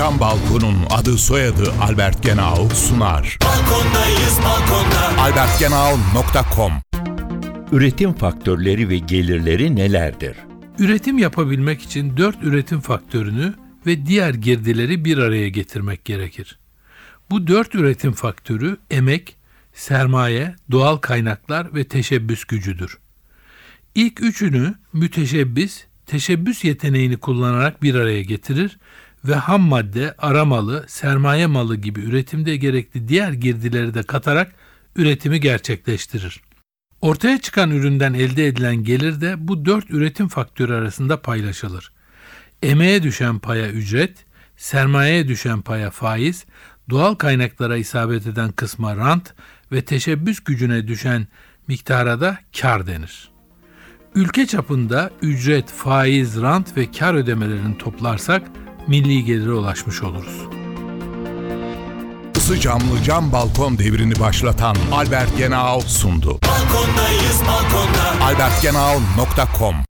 Cam Balkon'un adı soyadı Albert Genau sunar. Balkondayız balkonda. albertgenau.com Üretim faktörleri ve gelirleri nelerdir? Üretim yapabilmek için dört üretim faktörünü ve diğer girdileri bir araya getirmek gerekir. Bu dört üretim faktörü emek, sermaye, doğal kaynaklar ve teşebbüs gücüdür. İlk üçünü müteşebbis, teşebbüs yeteneğini kullanarak bir araya getirir ve ham madde, ara malı, sermaye malı gibi üretimde gerekli diğer girdileri de katarak üretimi gerçekleştirir. Ortaya çıkan üründen elde edilen gelir de bu dört üretim faktörü arasında paylaşılır. Emeğe düşen paya ücret, sermayeye düşen paya faiz, doğal kaynaklara isabet eden kısma rant ve teşebbüs gücüne düşen miktara da kar denir. Ülke çapında ücret, faiz, rant ve kar ödemelerini toplarsak milli gelire ulaşmış oluruz. Isı camlı cam balkon devrini başlatan Albert Genau sundu. Balkondayız balkonda. albertgenau.com